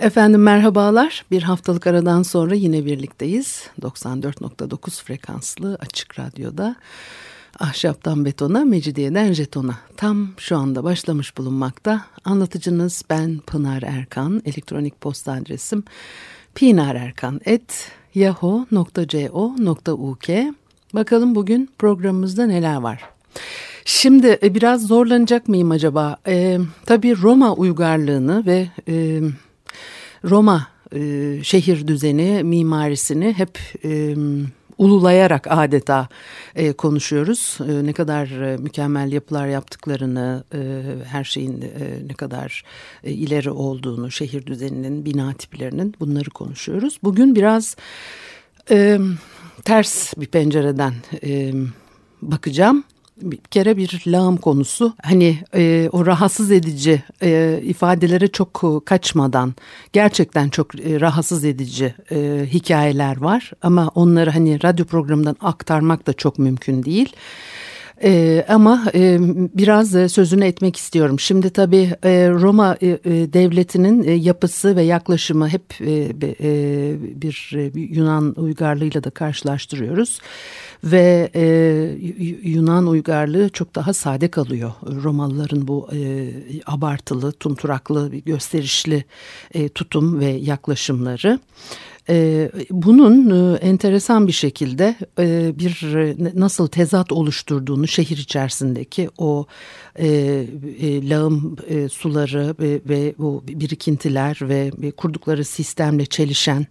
Efendim merhabalar. Bir haftalık aradan sonra yine birlikteyiz. 94.9 frekanslı açık radyoda. Ahşaptan betona, mecidiyeden jetona. Tam şu anda başlamış bulunmakta. Anlatıcınız ben Pınar Erkan. Elektronik posta adresim pinarerkan.yahoo.co.uk Bakalım bugün programımızda neler var. Şimdi e, biraz zorlanacak mıyım acaba? Ee, tabii Roma uygarlığını ve... E, Roma e, şehir düzeni, mimarisini hep e, ululayarak adeta e, konuşuyoruz. E, ne kadar e, mükemmel yapılar yaptıklarını, e, her şeyin e, ne kadar e, ileri olduğunu, şehir düzeninin, bina tiplerinin bunları konuşuyoruz. Bugün biraz e, ters bir pencereden e, bakacağım bir kere bir lağım konusu. Hani e, o rahatsız edici e, ifadelere çok e, kaçmadan gerçekten çok e, rahatsız edici e, hikayeler var. Ama onları hani radyo programından aktarmak da çok mümkün değil. Ee, ama e, biraz e, sözünü etmek istiyorum. Şimdi tabii e, Roma e, e, devletinin e, yapısı ve yaklaşımı hep e, e, bir e, Yunan uygarlığıyla da karşılaştırıyoruz. Ve e, Yunan uygarlığı çok daha sade kalıyor. Romalıların bu e, abartılı, tumturaklı, gösterişli e, tutum ve yaklaşımları. Ee, bunun e, enteresan bir şekilde e, bir e, nasıl tezat oluşturduğunu şehir içerisindeki o lağım suları ve bu birikintiler ve kurdukları sistemle çelişen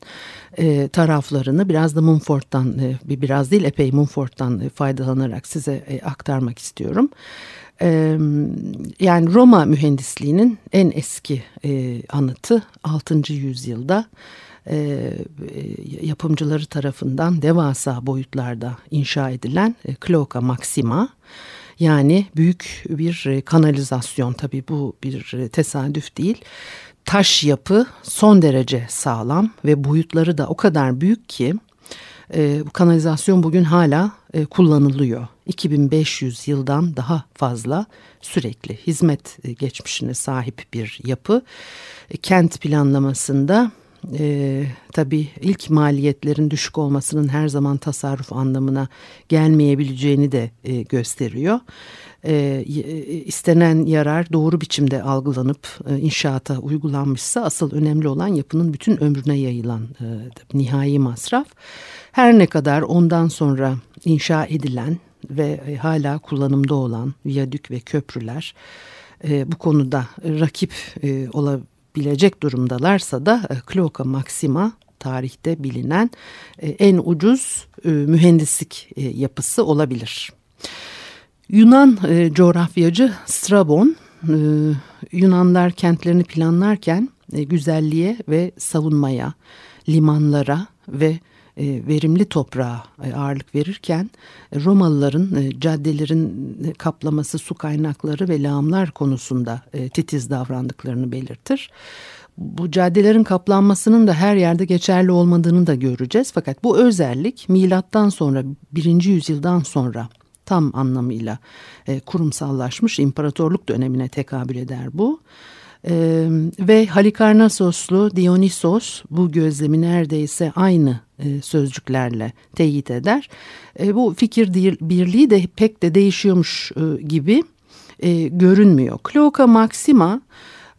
taraflarını biraz da Mumford'dan biraz değil epey Mumford'dan faydalanarak size aktarmak istiyorum. Yani Roma mühendisliğinin en eski anıtı 6. yüzyılda e, yapımcıları tarafından devasa boyutlarda inşa edilen e, Cloaca Maxima yani büyük bir e, kanalizasyon tabii bu bir e, tesadüf değil. Taş yapı son derece sağlam ve boyutları da o kadar büyük ki e, bu kanalizasyon bugün hala e, kullanılıyor. 2500 yıldan daha fazla sürekli hizmet e, geçmişine sahip bir yapı. E, kent planlamasında e, tabii ilk maliyetlerin düşük olmasının her zaman tasarruf anlamına gelmeyebileceğini de e, gösteriyor. E, istenen yarar doğru biçimde algılanıp e, inşaata uygulanmışsa asıl önemli olan yapının bütün ömrüne yayılan e, nihai masraf. Her ne kadar ondan sonra inşa edilen ve e, hala kullanımda olan viyadük ve köprüler e, bu konuda rakip e, olabilir bilecek durumdalarsa da e, Cloaca Maxima tarihte bilinen e, en ucuz e, mühendislik yapısı olabilir. Yunan coğrafyacı Strabon Yunanlar kentlerini planlarken güzelliğe ve savunmaya, limanlara ve verimli toprağa e, ağırlık verirken e, Romalıların caddelerin kaplaması, su kaynakları ve lağımlar konusunda titiz davrandıklarını belirtir. Bu caddelerin kaplanmasının da her yerde geçerli olmadığını da göreceğiz. Fakat bu özellik milattan sonra birinci yüzyıldan sonra tam anlamıyla kurumsallaşmış imparatorluk dönemine tekabül eder bu. Ee, ve Halikarnassoslu Dionysos bu gözlemi neredeyse aynı e, sözcüklerle teyit eder. E, bu fikir birliği de pek de değişiyormuş e, gibi e, görünmüyor. Cloaca Maxima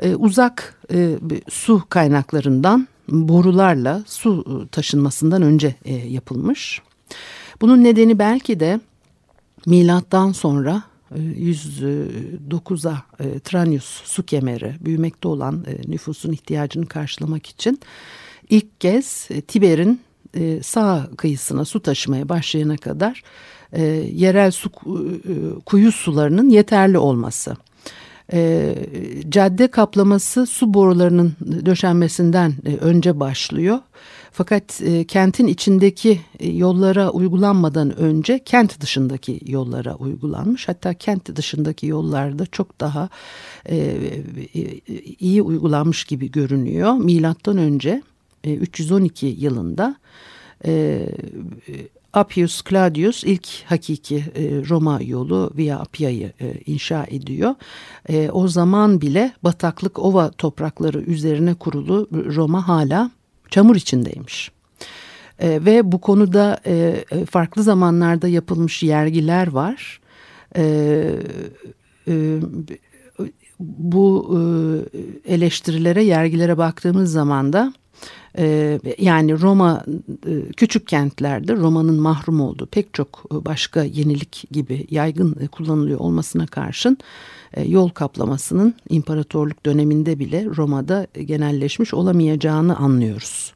e, uzak e, su kaynaklarından borularla su taşınmasından önce e, yapılmış. Bunun nedeni belki de milattan sonra 109'a e, Tranius su kemeri büyümekte olan e, nüfusun ihtiyacını karşılamak için ilk kez e, Tiber'in sağ kıyısına su taşımaya başlayana kadar yerel su kuyu sularının yeterli olması. cadde kaplaması su borularının döşenmesinden önce başlıyor. Fakat e, kentin içindeki e, yollara uygulanmadan önce kent dışındaki yollara uygulanmış. Hatta kent dışındaki yollarda çok daha e, e, iyi uygulanmış gibi görünüyor. Milattan önce e, 312 yılında e, Appius Claudius ilk hakiki e, Roma yolu Via Appia'yı inşa ediyor. O zaman bile bataklık ova toprakları üzerine kurulu Roma hala çamur içindeymiş. E, ve bu konuda e, e, farklı zamanlarda yapılmış yergiler var. E, e, bu e, eleştirilere, yergilere baktığımız zaman da e, yani Roma e, küçük kentlerde Roma'nın mahrum olduğu pek çok e, başka yenilik gibi yaygın e, kullanılıyor olmasına karşın yol kaplamasının imparatorluk döneminde bile Roma'da genelleşmiş olamayacağını anlıyoruz.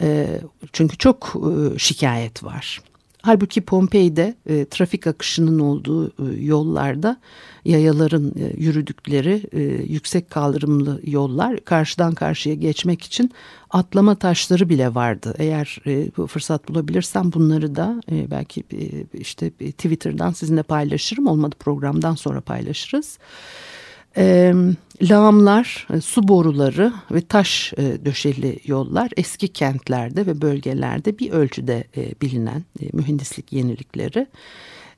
E, çünkü çok e, şikayet var. Halbuki Pompei'de e, trafik akışının olduğu e, yollarda yayaların e, yürüdükleri e, yüksek kaldırımlı yollar karşıdan karşıya geçmek için atlama taşları bile vardı. Eğer e, fırsat bulabilirsem bunları da e, belki e, işte Twitter'dan sizinle paylaşırım. Olmadı programdan sonra paylaşırız e, lağımlar, su boruları ve taş e, döşeli yollar eski kentlerde ve bölgelerde bir ölçüde e, bilinen e, mühendislik yenilikleri.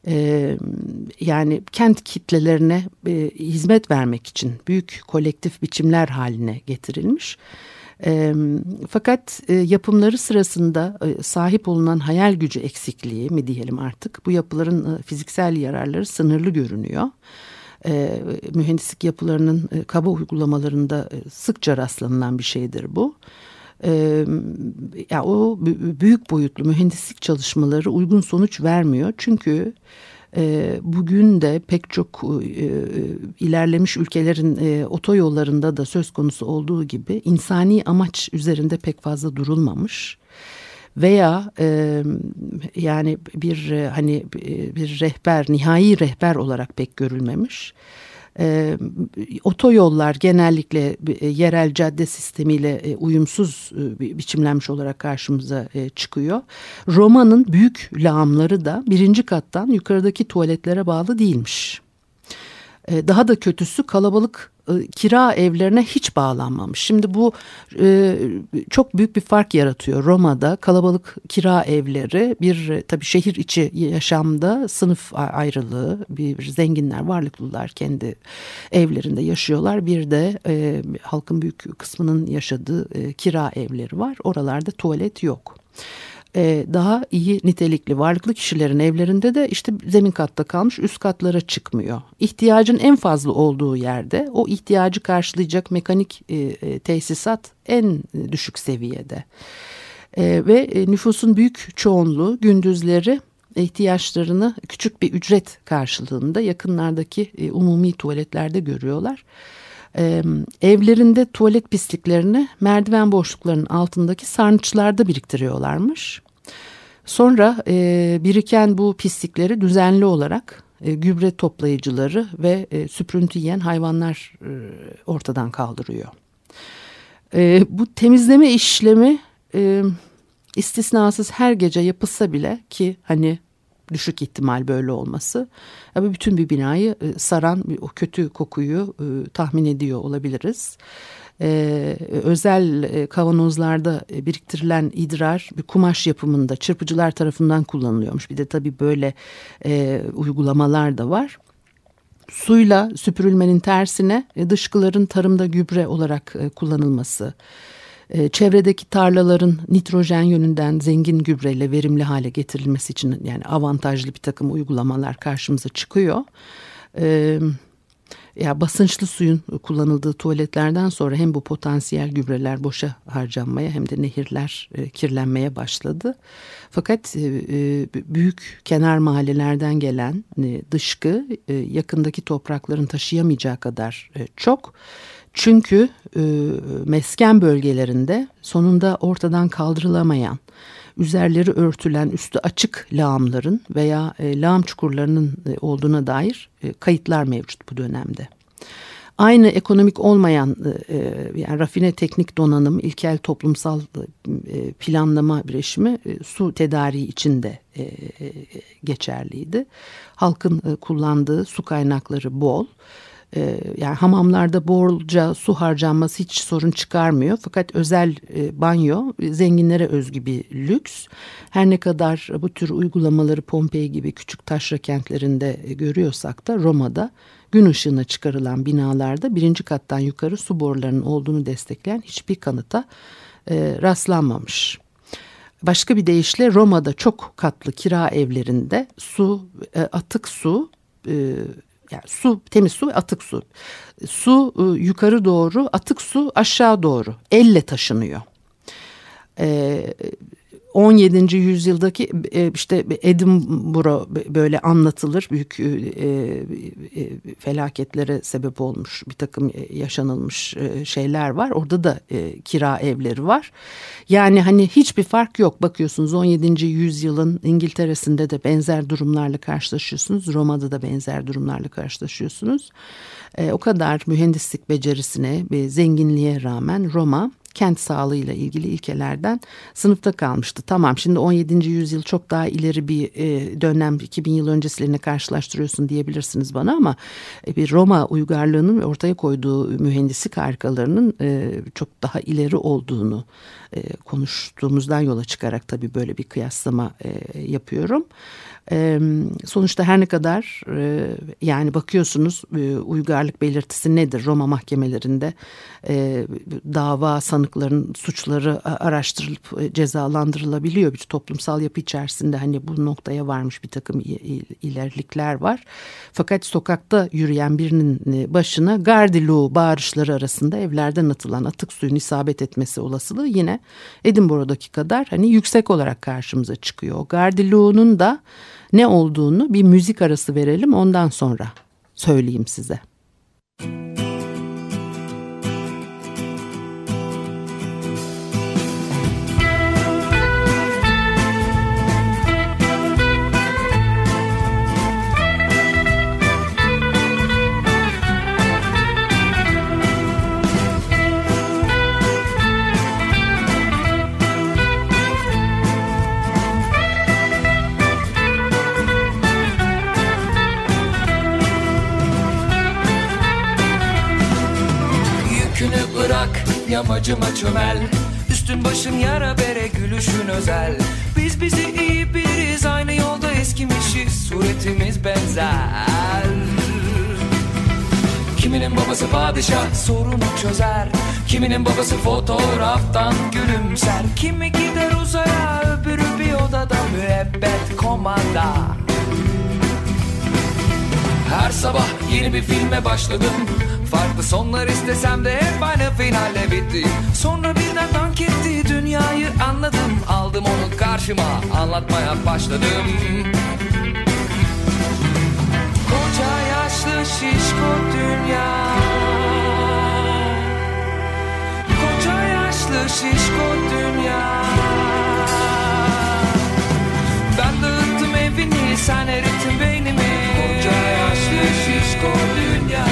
E, yani kent kitlelerine e, hizmet vermek için büyük kolektif biçimler haline getirilmiş. E, fakat e, yapımları sırasında e, sahip olunan hayal gücü eksikliği mi diyelim artık bu yapıların e, fiziksel yararları sınırlı görünüyor mühendislik yapılarının e, kaba uygulamalarında e, sıkça rastlanılan bir şeydir bu. E, ya o büyük boyutlu mühendislik çalışmaları uygun sonuç vermiyor çünkü e, bugün de pek çok e, ilerlemiş ülkelerin e, otoyollarında da söz konusu olduğu gibi insani amaç üzerinde pek fazla durulmamış veya e, yani bir e, hani bir rehber nihai rehber olarak pek görülmemiş. E, otoyollar genellikle e, yerel cadde sistemiyle e, uyumsuz e, biçimlenmiş olarak karşımıza e, çıkıyor. Roma'nın büyük lağımları da birinci kattan yukarıdaki tuvaletlere bağlı değilmiş. E, daha da kötüsü kalabalık e, kira evlerine hiç bağlanmamış. Şimdi bu e, çok büyük bir fark yaratıyor. Roma'da kalabalık kira evleri bir e, tabii şehir içi yaşamda sınıf ayrılığı bir, bir zenginler varlıklılar kendi evlerinde yaşıyorlar. Bir de e, halkın büyük kısmının yaşadığı e, kira evleri var. Oralarda tuvalet yok daha iyi nitelikli varlıklı kişilerin evlerinde de işte zemin katta kalmış üst katlara çıkmıyor. İhtiyacın en fazla olduğu yerde o ihtiyacı karşılayacak mekanik e, e tesisat en düşük seviyede. E, ve e, nüfusun büyük çoğunluğu gündüzleri ihtiyaçlarını küçük bir ücret karşılığında yakınlardaki e, umumi tuvaletlerde görüyorlar. Ee, evlerinde tuvalet pisliklerini merdiven boşluklarının altındaki sarnıçlarda biriktiriyorlarmış. Sonra e, biriken bu pislikleri düzenli olarak e, gübre toplayıcıları ve e, süprüntü yiyen hayvanlar e, ortadan kaldırıyor. E, bu temizleme işlemi e, istisnasız her gece yapılsa bile ki hani düşük ihtimal böyle olması. Ama bütün bir binayı e, saran o kötü kokuyu e, tahmin ediyor olabiliriz e, özel kavanozlarda e, biriktirilen idrar bir kumaş yapımında çırpıcılar tarafından kullanılıyormuş. Bir de tabii böyle e, uygulamalar da var. Suyla süpürülmenin tersine e, dışkıların tarımda gübre olarak e, kullanılması, çevredeki tarlaların nitrojen yönünden zengin gübreyle verimli hale getirilmesi için yani avantajlı bir takım uygulamalar karşımıza çıkıyor. Evet ya basınçlı suyun kullanıldığı tuvaletlerden sonra hem bu potansiyel gübreler boşa harcanmaya hem de nehirler e, kirlenmeye başladı. Fakat e, e, büyük kenar mahallelerden gelen e, dışkı e, yakındaki toprakların taşıyamayacağı kadar e, çok. Çünkü e, mesken bölgelerinde sonunda ortadan kaldırılamayan üzerleri örtülen üstü açık lağımların veya e, lağım çukurlarının e, olduğuna dair e, kayıtlar mevcut bu dönemde. Aynı ekonomik olmayan e, e, yani rafine teknik donanım, ilkel toplumsal e, planlama bireşimi su tedariği içinde geçerliydi. Halkın kullandığı su kaynakları bol. Yani hamamlarda bolca su harcanması hiç sorun çıkarmıyor. Fakat özel banyo zenginlere özgü bir lüks. Her ne kadar bu tür uygulamaları Pompei gibi küçük taşra kentlerinde görüyorsak da Roma'da gün ışığına çıkarılan binalarda birinci kattan yukarı su borularının olduğunu destekleyen hiçbir kanıta e, rastlanmamış. Başka bir deyişle Roma'da çok katlı kira evlerinde su, e, atık su, e, yani su, temiz su ve atık su. Su e, yukarı doğru, atık su aşağı doğru elle taşınıyor. E, 17. yüzyıldaki e, işte Edinburgh böyle anlatılır. Büyük e, e, felaketlere sebep olmuş bir takım yaşanılmış şeyler var. Orada da kira evleri var. Yani hani hiçbir fark yok. Bakıyorsunuz 17. yüzyılın İngiltere'sinde de benzer durumlarla karşılaşıyorsunuz. Roma'da da benzer durumlarla karşılaşıyorsunuz. O kadar mühendislik becerisine ve zenginliğe rağmen Roma kent sağlığıyla ilgili ilkelerden sınıfta kalmıştı. Tamam şimdi 17. yüzyıl çok daha ileri bir e, dönem 2000 yıl öncesilerine karşılaştırıyorsun diyebilirsiniz bana ama e, bir Roma uygarlığının ortaya koyduğu mühendislik harikalarının e, çok daha ileri olduğunu e, konuştuğumuzdan yola çıkarak tabii böyle bir kıyaslama e, yapıyorum. E, sonuçta her ne kadar e, yani bakıyorsunuz e, uygarlık belirtisi nedir Roma mahkemelerinde e, dava sanıkların suçları araştırılıp e, cezalandırılabiliyor bir toplumsal yapı içerisinde hani bu noktaya varmış bir takım ilerlikler var. Fakat sokakta yürüyen birinin e, başına gardilu bağırışları arasında evlerden atılan atık suyun isabet etmesi olasılığı yine Edinburgh'daki kadar hani yüksek olarak karşımıza çıkıyor. O gardiluğunun da ne olduğunu bir müzik arası verelim ondan sonra söyleyeyim size. Müzik yamacıma çömel. Üstün başın yara bere gülüşün özel. Biz bizi iyi biliriz aynı yolda eskimişiz. Suretimiz benzer. Kiminin babası padişah sorunu çözer. Kiminin babası fotoğraftan gülümser. Kimi gider uzaya öbürü bir odada müebbet komanda Her sabah yeni bir filme başladım. Farklı sonlar istesem de hep aynı finalle bitti. Sonra birden dank etti dünyayı anladım. Aldım onu karşıma anlatmaya başladım. Koca yaşlı şişko dünya. Koca yaşlı şişko dünya. Ben dağıttım evini sen erittin beynimi yaşlı şişko dünya.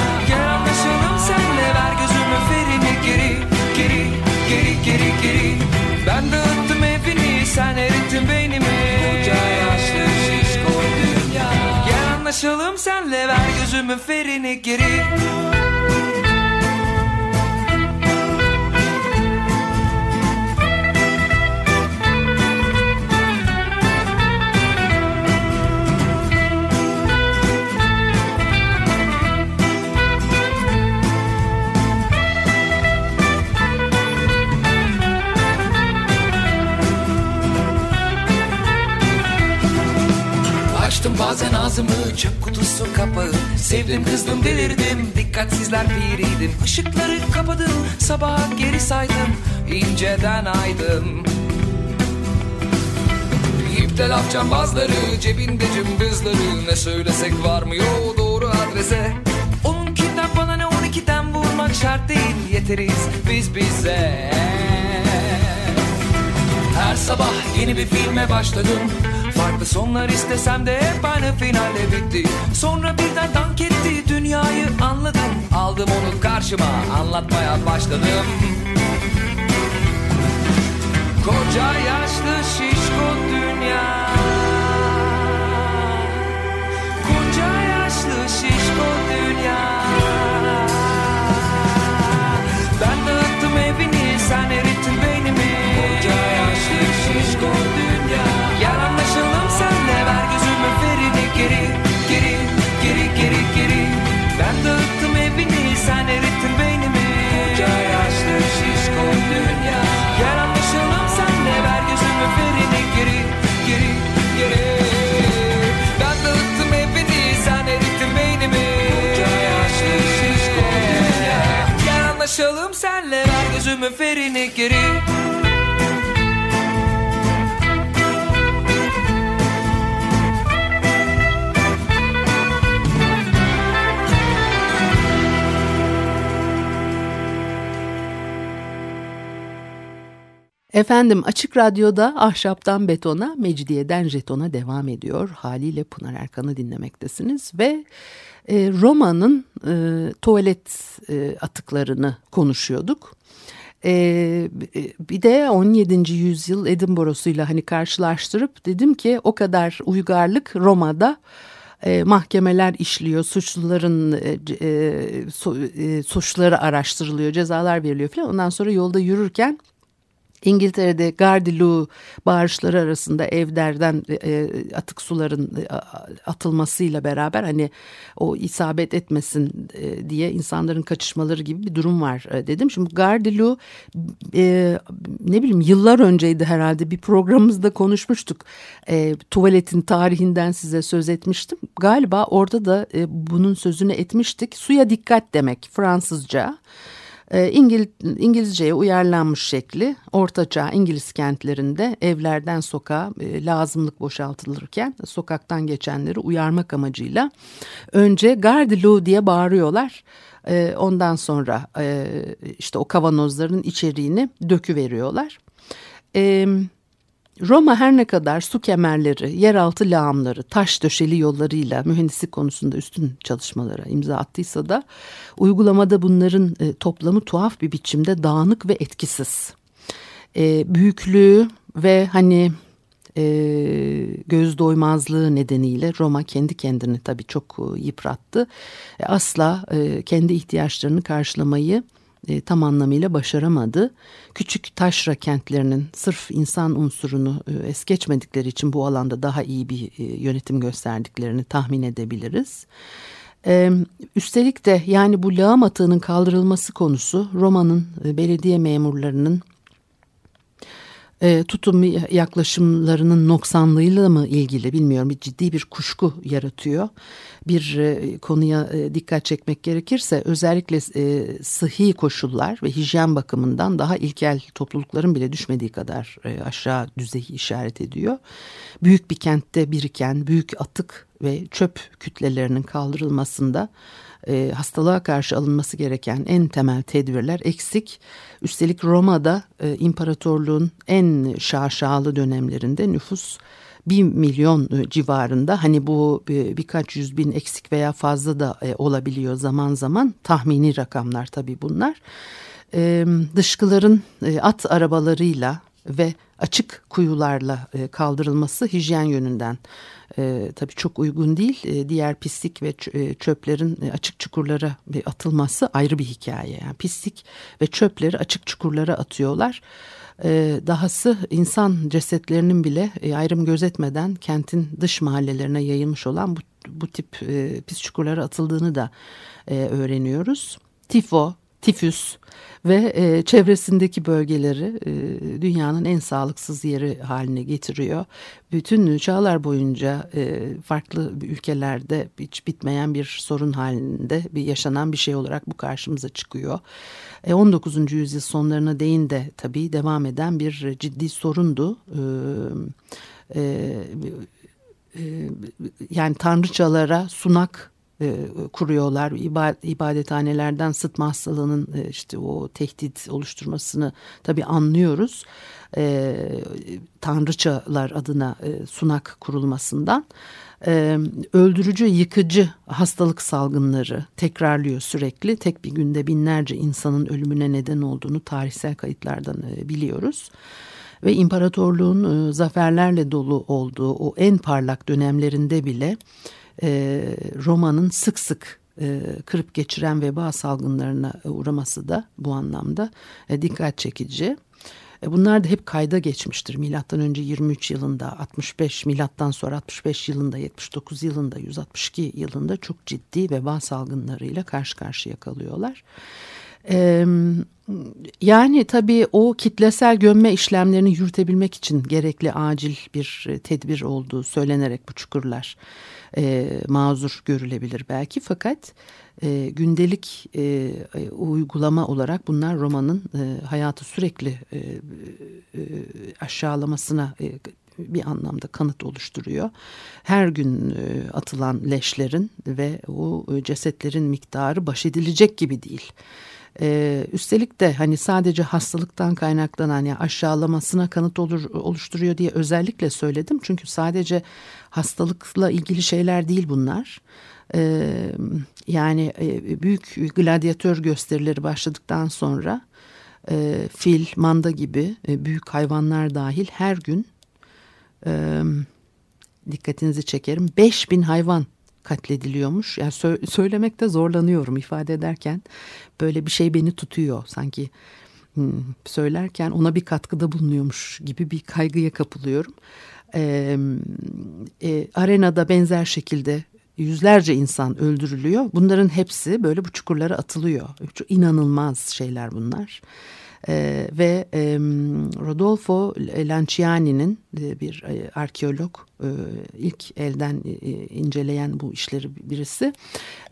Anlaşalım senle ver gözümü ferini. Geri Geri geri geri geri. Ben dağıttım evini sen erittin beynimi. Koca yaşlı şişko dünya. Gel anlaşalım senle ver gözümü ferini. Geri ağzımı çöp kutusu kapağı. Sevdim kızdım delirdim. Dikkatsizler piriydim. Işıkları kapadım. Sabah geri saydım. İnceden aydım. İpte laf cambazları cebinde cımbızları. Ne söylesek varmıyor doğru adrese. Onunkinden bana ne on ikiden vurmak şart değil. Yeteriz biz bize. Her sabah yeni bir filme başladım Farklı sonlar istesem de hep aynı finale bitti. Sonra birden dank etti dünyayı anladım. Aldım onu karşıma anlatmaya başladım. Koca yaşlı şişko dünya. Koca yaşlı şişko dünya Gel anlaşalım senle ver gözümü ferini geri Efendim Açık Radyo'da Ahşaptan Betona, Mecidiyeden Jeton'a devam ediyor. Haliyle Pınar Erkan'ı dinlemektesiniz ve e, Roma'nın e, tuvalet e, atıklarını konuşuyorduk. E, bir de 17. yüzyıl Edinburgh'suyla hani karşılaştırıp dedim ki o kadar uygarlık Roma'da e, mahkemeler işliyor, suçluların e, e, e, suçları araştırılıyor, cezalar veriliyor falan. Ondan sonra yolda yürürken İngiltere'de Gardilu bağırışları arasında evlerden e, atık suların e, atılmasıyla beraber hani o isabet etmesin e, diye insanların kaçışmaları gibi bir durum var e, dedim. Şimdi Gardilu e, ne bileyim yıllar önceydi herhalde bir programımızda konuşmuştuk. E, tuvaletin tarihinden size söz etmiştim. Galiba orada da e, bunun sözünü etmiştik. Suya dikkat demek Fransızca. İngil, İngilizceye uyarlanmış şekli ortaçağ İngiliz kentlerinde evlerden sokağa e, lazımlık boşaltılırken sokaktan geçenleri uyarmak amacıyla önce Gardilo diye bağırıyorlar. E, ondan sonra e, işte o kavanozların içeriğini döküveriyorlar. Evet. Roma her ne kadar su kemerleri, yeraltı lağımları, taş döşeli yollarıyla mühendislik konusunda üstün çalışmalara imza attıysa da uygulamada bunların e, toplamı tuhaf bir biçimde dağınık ve etkisiz. E, büyüklüğü ve hani e, göz doymazlığı nedeniyle Roma kendi kendini tabii çok e, yıprattı. E, asla e, kendi ihtiyaçlarını karşılamayı e, tam anlamıyla başaramadı. Küçük taşra kentlerinin sırf insan unsurunu e, es geçmedikleri için bu alanda daha iyi bir e, yönetim gösterdiklerini tahmin edebiliriz. E, üstelik de yani bu lağım atığının kaldırılması konusu Roma'nın e, belediye memurlarının e, tutum yaklaşımlarının noksanlığıyla mı ilgili bilmiyorum bir ciddi bir kuşku yaratıyor. Bir e, konuya e, dikkat çekmek gerekirse özellikle e, sıhhi koşullar ve hijyen bakımından daha ilkel toplulukların bile düşmediği kadar e, aşağı düzeyi işaret ediyor. Büyük bir kentte biriken büyük atık ve çöp kütlelerinin kaldırılmasında e, hastalığa karşı alınması gereken en temel tedbirler eksik. Üstelik Roma'da e, imparatorluğun en şaşalı dönemlerinde nüfus bir milyon e, civarında hani bu e, birkaç yüz bin eksik veya fazla da e, olabiliyor zaman zaman tahmini rakamlar tabii bunlar. Dışkıların at arabalarıyla ve açık kuyularla kaldırılması hijyen yönünden e, tabii çok uygun değil. E, diğer pislik ve e, çöplerin e, açık çukurlara atılması ayrı bir hikaye. Yani pislik ve çöpleri açık çukurlara atıyorlar. E, dahası insan cesetlerinin bile e, ayrım gözetmeden kentin dış mahallelerine yayılmış olan bu, bu tip e, pis çukurlara atıldığını da e, öğreniyoruz. Tifo, tifüs ve e, çevresindeki bölgeleri e, dünyanın en sağlıksız yeri haline getiriyor. Bütün çağlar boyunca e, farklı ülkelerde hiç bitmeyen bir sorun halinde bir yaşanan bir şey olarak bu karşımıza çıkıyor. E, 19. yüzyıl sonlarına değin de tabii devam eden bir ciddi sorundu. E, e, e, yani tanrıçalara sunak e, kuruyorlar. İbadethanelerden sıtma hastalığının e, işte o tehdit oluşturmasını tabii anlıyoruz. E, tanrıçalar adına sunak kurulmasından öldürücü, yıkıcı hastalık salgınları tekrarlıyor sürekli. Tek bir günde binlerce insanın ölümüne neden olduğunu tarihsel kayıtlardan biliyoruz. Ve imparatorluğun zaferlerle dolu olduğu o en parlak dönemlerinde bile Roma'nın sık sık e, kırıp geçiren veba salgınlarına uğraması da bu anlamda e, dikkat çekici. E, bunlar da hep kayda geçmiştir. Milattan önce 23 yılında, 65 milattan sonra 65 yılında, 79 yılında, 162 yılında çok ciddi veba salgınlarıyla karşı karşıya kalıyorlar. Ee, yani tabii o kitlesel gömme işlemlerini yürütebilmek için gerekli acil bir tedbir olduğu söylenerek bu çukurlar e, mazur görülebilir belki fakat e, gündelik e, uygulama olarak bunlar romanın e, hayatı sürekli e, e, aşağılamasına e, bir anlamda kanıt oluşturuyor. Her gün e, atılan leşlerin ve o cesetlerin miktarı baş edilecek gibi değil. Ee, üstelik de hani sadece hastalıktan kaynaklanan yani aşağılamasına kanıt olur, oluşturuyor diye özellikle söyledim. Çünkü sadece hastalıkla ilgili şeyler değil bunlar. Ee, yani e, büyük gladyatör gösterileri başladıktan sonra e, fil, manda gibi e, büyük hayvanlar dahil her gün e, dikkatinizi çekerim 5000 hayvan katlediliyormuş. Yani sö söylemekte zorlanıyorum ifade ederken böyle bir şey beni tutuyor sanki hmm, söylerken ona bir katkıda bulunuyormuş gibi bir kaygıya kapılıyorum. Ee, e, arenada benzer şekilde yüzlerce insan öldürülüyor. Bunların hepsi böyle bu çukurlara atılıyor. Çok inanılmaz şeyler bunlar. E, ve e, Rodolfo Lanciani'nin e, bir e, arkeolog e, ilk elden e, inceleyen bu işleri birisi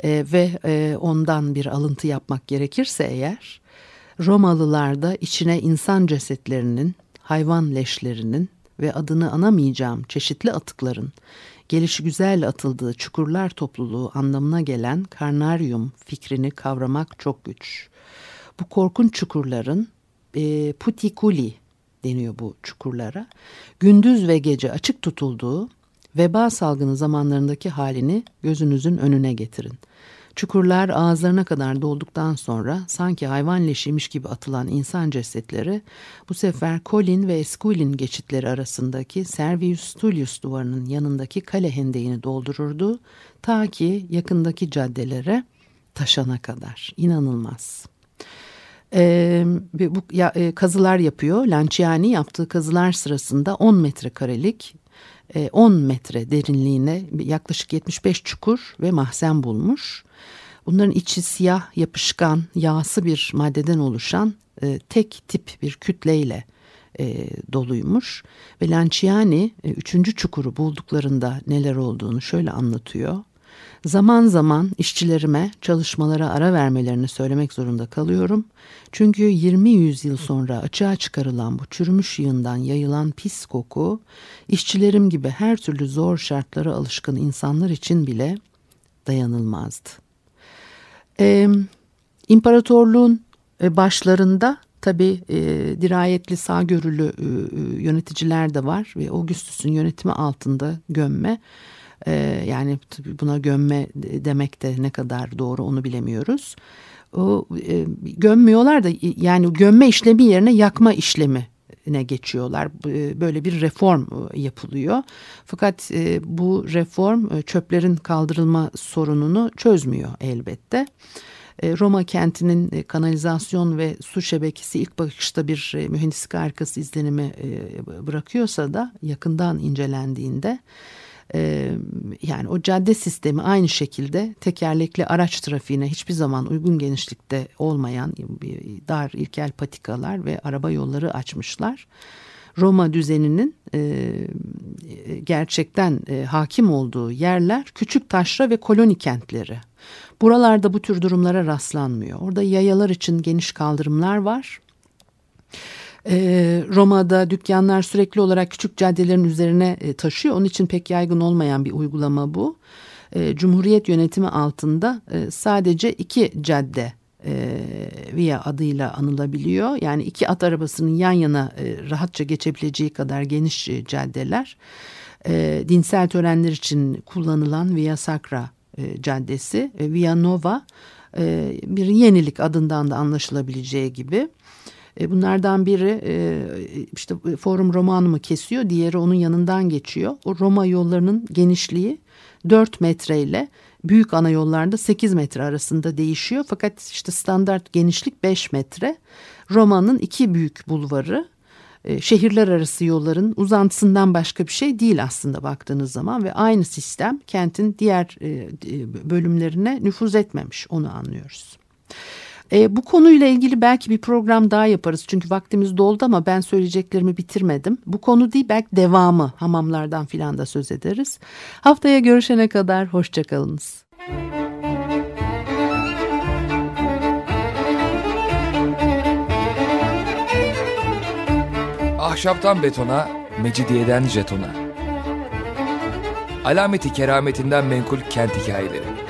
e, ve e, ondan bir alıntı yapmak gerekirse eğer Romalılarda içine insan cesetlerinin, hayvan leşlerinin ve adını anamayacağım çeşitli atıkların gelişi güzel atıldığı çukurlar topluluğu anlamına gelen karnaryum fikrini kavramak çok güç. Bu korkunç çukurların e, putikuli deniyor bu çukurlara. Gündüz ve gece açık tutulduğu veba salgını zamanlarındaki halini gözünüzün önüne getirin. Çukurlar ağızlarına kadar dolduktan sonra sanki hayvan leşiymiş gibi atılan insan cesetleri bu sefer Colin ve Esquilin geçitleri arasındaki Servius Tullius duvarının yanındaki kale hendeğini doldururdu ta ki yakındaki caddelere taşana kadar. İnanılmaz. E, bu ya, e, kazılar yapıyor. Lanciani yaptığı kazılar sırasında 10 metrekarelik e, 10 metre derinliğine yaklaşık 75 çukur ve mahzen bulmuş. Bunların içi siyah, yapışkan, yağsı bir maddeden oluşan e, tek tip bir kütleyle e, doluymuş. Ve Lanciani e, üçüncü çukuru bulduklarında neler olduğunu şöyle anlatıyor. Zaman zaman işçilerime çalışmalara ara vermelerini söylemek zorunda kalıyorum. Çünkü 20 yüzyıl sonra açığa çıkarılan bu çürümüş yığından yayılan pis koku, işçilerim gibi her türlü zor şartlara alışkın insanlar için bile dayanılmazdı. Ee, imparatorluğun başlarında tabi e, dirayetli sağgörülü e, e, yöneticiler de var ve Augustus'un yönetimi altında gömme e, yani buna gömme demek de ne kadar doğru onu bilemiyoruz. O e, gömmüyorlar da yani gömme işlemi yerine yakma işlemi ne geçiyorlar. Böyle bir reform e, yapılıyor. Fakat e, bu reform e, çöplerin kaldırılma sorununu çözmüyor elbette. Roma kentinin kanalizasyon ve su şebekesi ilk bakışta bir mühendislik harikası izlenimi bırakıyorsa da yakından incelendiğinde yani o cadde sistemi aynı şekilde tekerlekli araç trafiğine hiçbir zaman uygun genişlikte olmayan dar ilkel patikalar ve araba yolları açmışlar. Roma düzeninin e, gerçekten e, hakim olduğu yerler küçük taşra ve koloni kentleri. Buralarda bu tür durumlara rastlanmıyor. Orada yayalar için geniş kaldırımlar var. Ee, Roma'da dükkanlar sürekli olarak küçük caddelerin üzerine e, taşıyor. Onun için pek yaygın olmayan bir uygulama bu. e, Cumhuriyet yönetimi altında e, sadece iki cadde e, Via adıyla anılabiliyor. Yani iki at arabasının yan yana rahatça geçebileceği kadar geniş caddeler. Dinsel törenler için kullanılan Via Sacra caddesi, Via Nova bir yenilik adından da anlaşılabileceği gibi. E, bunlardan biri e, işte Forum Romanum'u kesiyor, diğeri onun yanından geçiyor. O Roma yollarının genişliği 4 metre ile büyük ana yollarda 8 metre arasında değişiyor. Fakat işte standart genişlik 5 metre. Roma'nın iki büyük bulvarı e, şehirler arası yolların uzantısından başka bir şey değil aslında baktığınız zaman ve aynı sistem kentin diğer e, bölümlerine nüfuz etmemiş onu anlıyoruz. E, bu konuyla ilgili belki bir program daha yaparız. Çünkü vaktimiz doldu ama ben söyleyeceklerimi bitirmedim. Bu konu değil belki devamı hamamlardan filan da söz ederiz. Haftaya görüşene kadar hoşçakalınız. Ahşaptan betona, mecidiyeden jetona. Alameti kerametinden menkul kent hikayeleri.